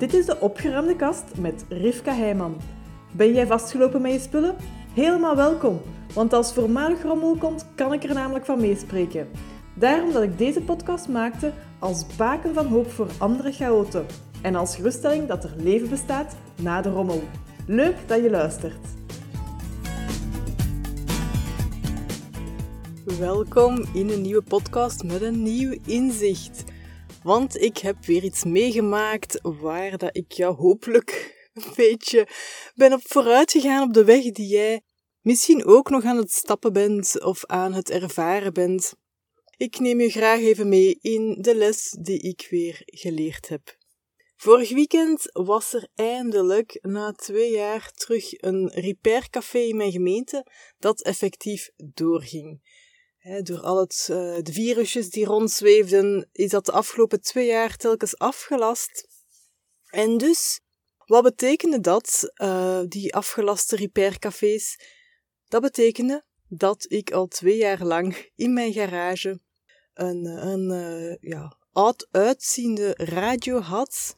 Dit is de opgeruimde kast met Rivka Heijman. Ben jij vastgelopen met je spullen? Helemaal welkom, want als voormalig rommel komt, kan ik er namelijk van meespreken. Daarom dat ik deze podcast maakte als baken van hoop voor andere chaoten en als geruststelling dat er leven bestaat na de rommel. Leuk dat je luistert. Welkom in een nieuwe podcast met een nieuw inzicht. Want ik heb weer iets meegemaakt waar dat ik jou hopelijk een beetje ben op vooruit gegaan op de weg die jij misschien ook nog aan het stappen bent of aan het ervaren bent. Ik neem je graag even mee in de les die ik weer geleerd heb. Vorig weekend was er eindelijk na twee jaar terug een repaircafé in mijn gemeente dat effectief doorging door al het, uh, de virusjes die rondzweefden, is dat de afgelopen twee jaar telkens afgelast. En dus, wat betekende dat, uh, die afgelaste repaircafés? Dat betekende dat ik al twee jaar lang in mijn garage een, een uh, ja, oud uitziende radio had.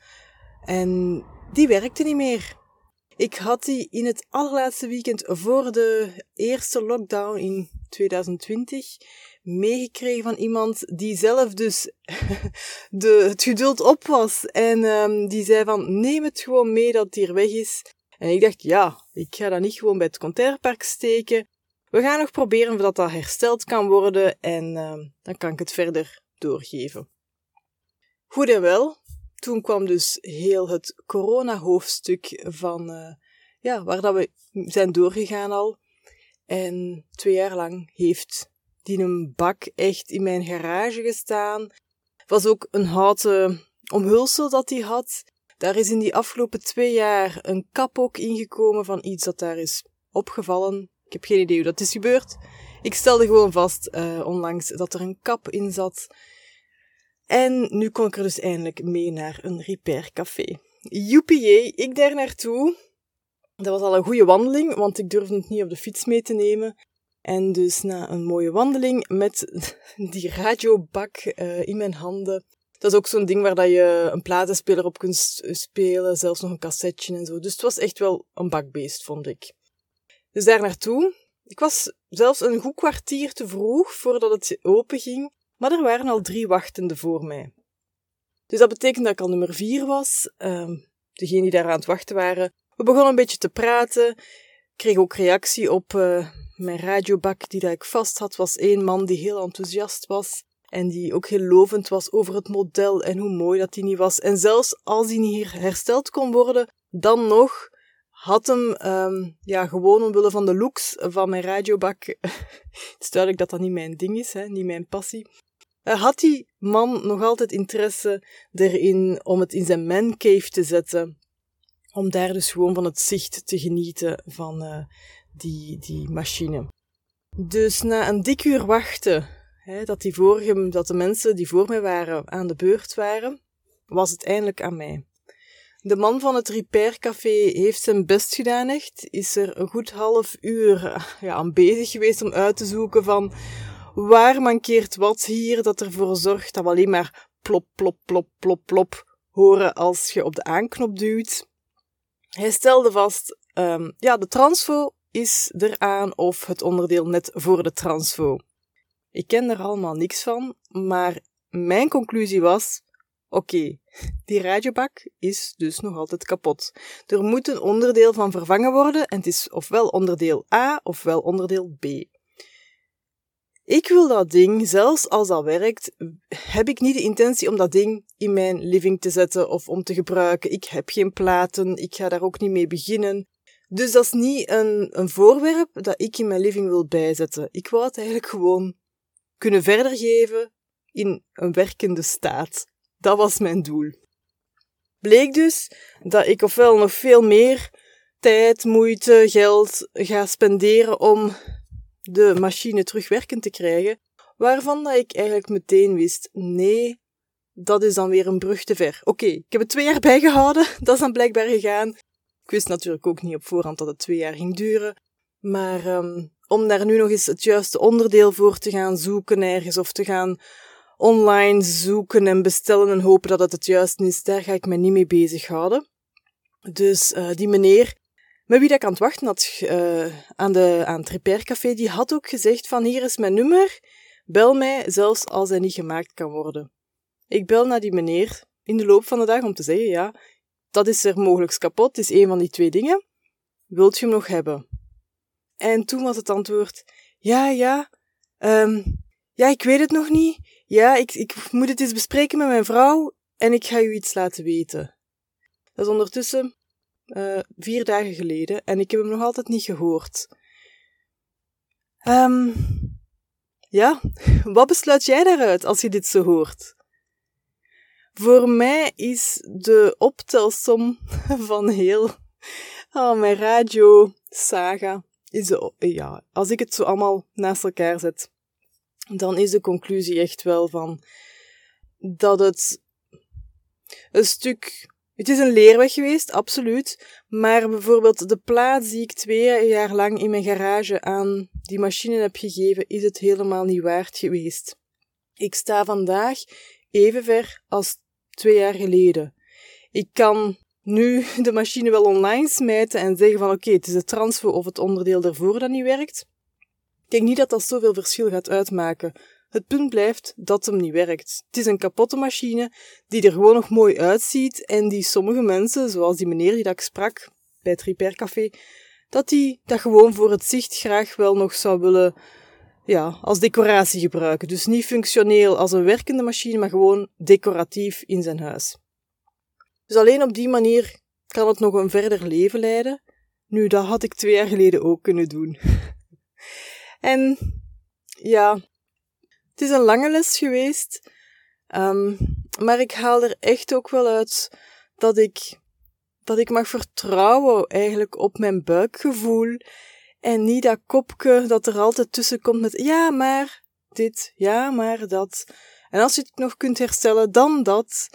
En die werkte niet meer. Ik had die in het allerlaatste weekend voor de eerste lockdown in 2020 meegekregen van iemand die zelf dus de, het geduld op was. En um, die zei van, neem het gewoon mee dat het hier weg is. En ik dacht, ja, ik ga dat niet gewoon bij het containerpark steken. We gaan nog proberen of dat, hersteld kan worden en um, dan kan ik het verder doorgeven. Goed en wel, toen kwam dus heel het corona-hoofdstuk van, uh, ja, waar dat we zijn doorgegaan al. En twee jaar lang heeft die een bak echt in mijn garage gestaan. Het was ook een houten omhulsel dat hij had. Daar is in die afgelopen twee jaar een kap ook ingekomen van iets dat daar is opgevallen. Ik heb geen idee hoe dat is gebeurd. Ik stelde gewoon vast uh, onlangs dat er een kap in zat. En nu kon ik er dus eindelijk mee naar een repaircafé. Joepie, ik daar naartoe. Dat was al een goede wandeling, want ik durfde het niet op de fiets mee te nemen. En dus na een mooie wandeling met die radiobak uh, in mijn handen. Dat is ook zo'n ding waar dat je een platenspeler op kunt spelen, zelfs nog een cassetje en zo. Dus het was echt wel een bakbeest, vond ik. Dus daar naartoe. Ik was zelfs een goed kwartier te vroeg voordat het open ging, maar er waren al drie wachtenden voor mij. Dus dat betekent dat ik al nummer vier was. Uh, degenen die daar aan het wachten waren, we begonnen een beetje te praten. Kreeg ook reactie op uh, mijn radiobak die dat ik vast had. was één man die heel enthousiast was. En die ook heel lovend was over het model en hoe mooi dat die niet was. En zelfs als die niet hier hersteld kon worden, dan nog had hem, um, ja, gewoon omwille van de looks van mijn radiobak. het is duidelijk dat dat niet mijn ding is, hè, niet mijn passie. Uh, had die man nog altijd interesse erin om het in zijn mancave te zetten om daar dus gewoon van het zicht te genieten van uh, die, die machine. Dus na een dik uur wachten, hè, dat, die vorige, dat de mensen die voor mij waren aan de beurt waren, was het eindelijk aan mij. De man van het repaircafé heeft zijn best gedaan echt, is er een goed half uur ja, aan bezig geweest om uit te zoeken van waar mankeert wat hier dat ervoor zorgt dat we alleen maar plop, plop, plop, plop, plop horen als je op de aanknop duwt. Hij stelde vast, um, ja, de transfo is eraan of het onderdeel net voor de transfo. Ik ken er allemaal niks van, maar mijn conclusie was, oké, die radiobak is dus nog altijd kapot. Er moet een onderdeel van vervangen worden en het is ofwel onderdeel A ofwel onderdeel B. Ik wil dat ding, zelfs als dat werkt, heb ik niet de intentie om dat ding in mijn living te zetten of om te gebruiken. Ik heb geen platen, ik ga daar ook niet mee beginnen. Dus dat is niet een, een voorwerp dat ik in mijn living wil bijzetten. Ik wou het eigenlijk gewoon kunnen verder geven in een werkende staat. Dat was mijn doel. Bleek dus dat ik ofwel nog veel meer tijd, moeite, geld ga spenderen om de machine terugwerkend te krijgen, waarvan dat ik eigenlijk meteen wist, nee, dat is dan weer een brug te ver. Oké, ik heb het twee jaar bijgehouden, dat is dan blijkbaar gegaan. Ik wist natuurlijk ook niet op voorhand dat het twee jaar ging duren, maar um, om daar nu nog eens het juiste onderdeel voor te gaan zoeken ergens of te gaan online zoeken en bestellen en hopen dat het het juist is, daar ga ik me niet mee bezighouden. Dus uh, die meneer met wie dat aan het wachten had uh, aan, de, aan het repaircafé, die had ook gezegd van hier is mijn nummer, bel mij zelfs als hij niet gemaakt kan worden. Ik bel naar die meneer in de loop van de dag om te zeggen, ja, dat is er mogelijk kapot, het is een van die twee dingen. Wilt je hem nog hebben? En toen was het antwoord, ja, ja, um, ja, ik weet het nog niet. Ja, ik, ik moet het eens bespreken met mijn vrouw en ik ga u iets laten weten. Dat is ondertussen uh, vier dagen geleden en ik heb hem nog altijd niet gehoord. Um, ja, wat besluit jij daaruit als je dit zo hoort? Voor mij is de optelsom van heel oh, mijn radio saga, is ja, als ik het zo allemaal naast elkaar zet, dan is de conclusie echt wel van dat het een stuk het is een leerweg geweest, absoluut. Maar bijvoorbeeld de plaats die ik twee jaar lang in mijn garage aan die machine heb gegeven, is het helemaal niet waard geweest. Ik sta vandaag even ver als twee jaar geleden. Ik kan nu de machine wel online smijten en zeggen van oké, het is de transfer of het onderdeel ervoor dat niet werkt. Ik denk niet dat dat zoveel verschil gaat uitmaken. Het punt blijft dat hem niet werkt. Het is een kapotte machine die er gewoon nog mooi uitziet en die sommige mensen, zoals die meneer die dat ik sprak bij het repaircafé, dat die dat gewoon voor het zicht graag wel nog zou willen ja, als decoratie gebruiken. Dus niet functioneel als een werkende machine, maar gewoon decoratief in zijn huis. Dus alleen op die manier kan het nog een verder leven leiden. Nu, dat had ik twee jaar geleden ook kunnen doen. en ja, is een lange les geweest, um, maar ik haal er echt ook wel uit dat ik, dat ik mag vertrouwen eigenlijk op mijn buikgevoel en niet dat kopje dat er altijd tussen komt met ja, maar dit, ja, maar dat. En als je het nog kunt herstellen, dan dat.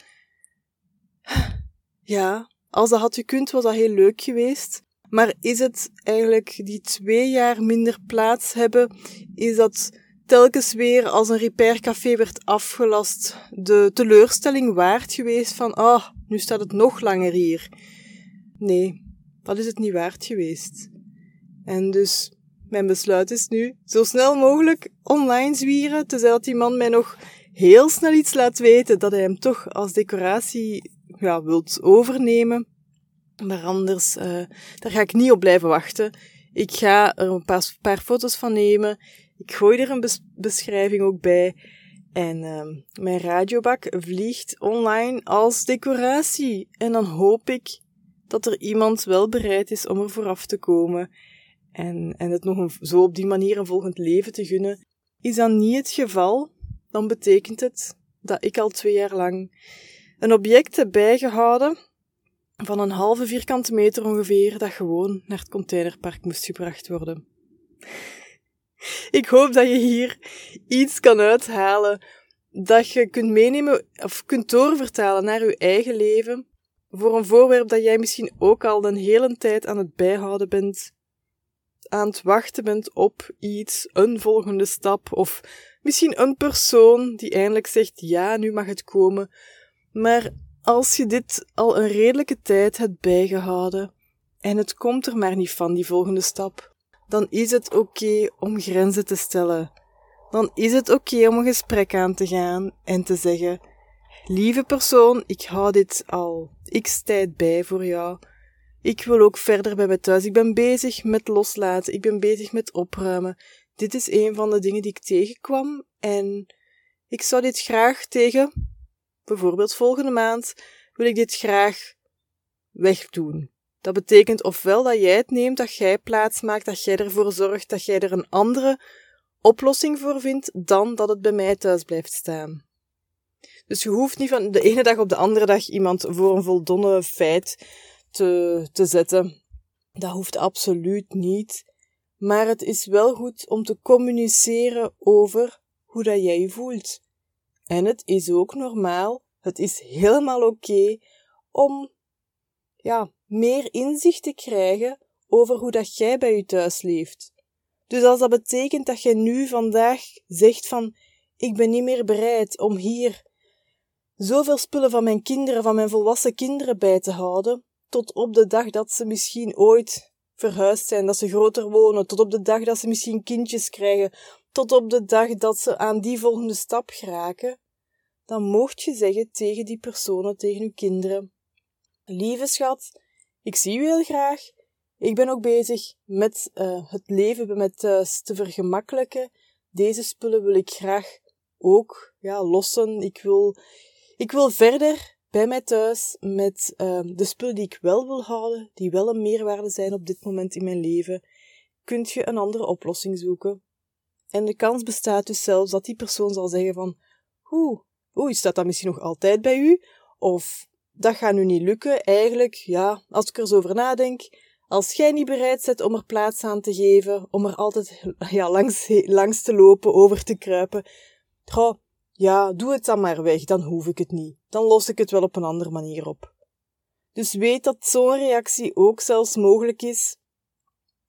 Ja, als dat had gekund, was dat heel leuk geweest. Maar is het eigenlijk die twee jaar minder plaats hebben, is dat telkens weer als een repaircafé werd afgelast de teleurstelling waard geweest van, ah, oh, nu staat het nog langer hier. Nee, dat is het niet waard geweest. En dus, mijn besluit is nu, zo snel mogelijk online zwieren, tenzij dat die man mij nog heel snel iets laat weten dat hij hem toch als decoratie ja, wilt overnemen. Maar anders, uh, daar ga ik niet op blijven wachten. Ik ga er een paar, paar foto's van nemen. Ik gooi er een beschrijving ook bij. En uh, mijn radiobak vliegt online als decoratie. En dan hoop ik dat er iemand wel bereid is om er vooraf te komen. En, en het nog een, zo op die manier een volgend leven te gunnen. Is dat niet het geval, dan betekent het dat ik al twee jaar lang een object heb bijgehouden van een halve vierkante meter ongeveer, dat gewoon naar het containerpark moest gebracht worden. Ik hoop dat je hier iets kan uithalen dat je kunt meenemen of kunt doorvertalen naar je eigen leven voor een voorwerp dat jij misschien ook al een hele tijd aan het bijhouden bent, aan het wachten bent op iets, een volgende stap of misschien een persoon die eindelijk zegt ja, nu mag het komen. Maar als je dit al een redelijke tijd hebt bijgehouden en het komt er maar niet van, die volgende stap, dan is het oké om grenzen te stellen. Dan is het oké om een gesprek aan te gaan en te zeggen: Lieve persoon, ik hou dit al x tijd bij voor jou. Ik wil ook verder bij mij thuis. Ik ben bezig met loslaten. Ik ben bezig met opruimen. Dit is een van de dingen die ik tegenkwam en ik zou dit graag tegen, bijvoorbeeld volgende maand, wil ik dit graag wegdoen. Dat betekent ofwel dat jij het neemt, dat jij plaats maakt, dat jij ervoor zorgt dat jij er een andere oplossing voor vindt dan dat het bij mij thuis blijft staan. Dus je hoeft niet van de ene dag op de andere dag iemand voor een voldongen feit te, te zetten. Dat hoeft absoluut niet. Maar het is wel goed om te communiceren over hoe dat jij je voelt. En het is ook normaal, het is helemaal oké om ja, meer inzicht te krijgen over hoe dat jij bij je thuis leeft. Dus als dat betekent dat jij nu vandaag zegt van ik ben niet meer bereid om hier zoveel spullen van mijn kinderen, van mijn volwassen kinderen bij te houden, tot op de dag dat ze misschien ooit verhuisd zijn, dat ze groter wonen, tot op de dag dat ze misschien kindjes krijgen, tot op de dag dat ze aan die volgende stap geraken, dan mocht je zeggen tegen die personen, tegen uw kinderen, lieve schat, ik zie u heel graag, ik ben ook bezig met uh, het leven met thuis te vergemakkelijken. Deze spullen wil ik graag ook ja, lossen. Ik wil, ik wil verder bij mij thuis met uh, de spullen die ik wel wil houden, die wel een meerwaarde zijn op dit moment in mijn leven. Kunt je een andere oplossing zoeken? En de kans bestaat dus zelfs dat die persoon zal zeggen van, oeh, oeh, staat dat misschien nog altijd bij u? Of, dat gaat nu niet lukken. Eigenlijk, ja, als ik er zo over nadenk, als jij niet bereid bent om er plaats aan te geven, om er altijd ja, langs, langs te lopen, over te kruipen, goh, ja, doe het dan maar weg, dan hoef ik het niet. Dan los ik het wel op een andere manier op. Dus weet dat zo'n reactie ook zelfs mogelijk is.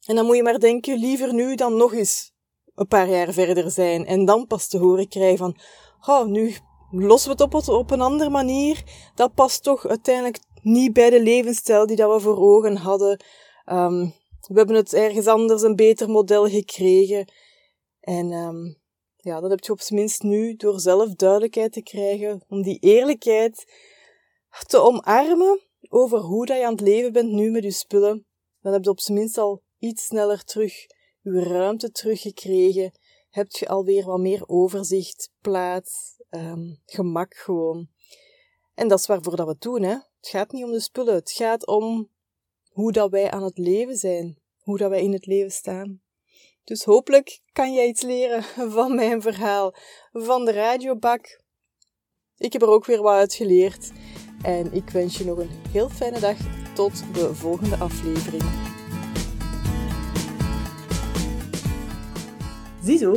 En dan moet je maar denken, liever nu dan nog eens een paar jaar verder zijn en dan pas te horen krijgen van, oh, nu lossen we het op, op een andere manier. Dat past toch uiteindelijk niet bij de levensstijl die dat we voor ogen hadden. Um, we hebben het ergens anders een beter model gekregen. En um, ja, dat heb je op zijn minst nu door zelf duidelijkheid te krijgen, om die eerlijkheid te omarmen over hoe dat je aan het leven bent nu met je spullen. Dan heb je op zijn minst al iets sneller terug je ruimte teruggekregen. Heb je alweer wat meer overzicht, plaats, um, gemak gewoon. En dat is waarvoor dat we het doen, hè. Het gaat niet om de spullen, het gaat om hoe dat wij aan het leven zijn, hoe dat wij in het leven staan. Dus hopelijk kan jij iets leren van mijn verhaal, van de radiobak. Ik heb er ook weer wat uit geleerd. En ik wens je nog een heel fijne dag. Tot de volgende aflevering. Ziezo,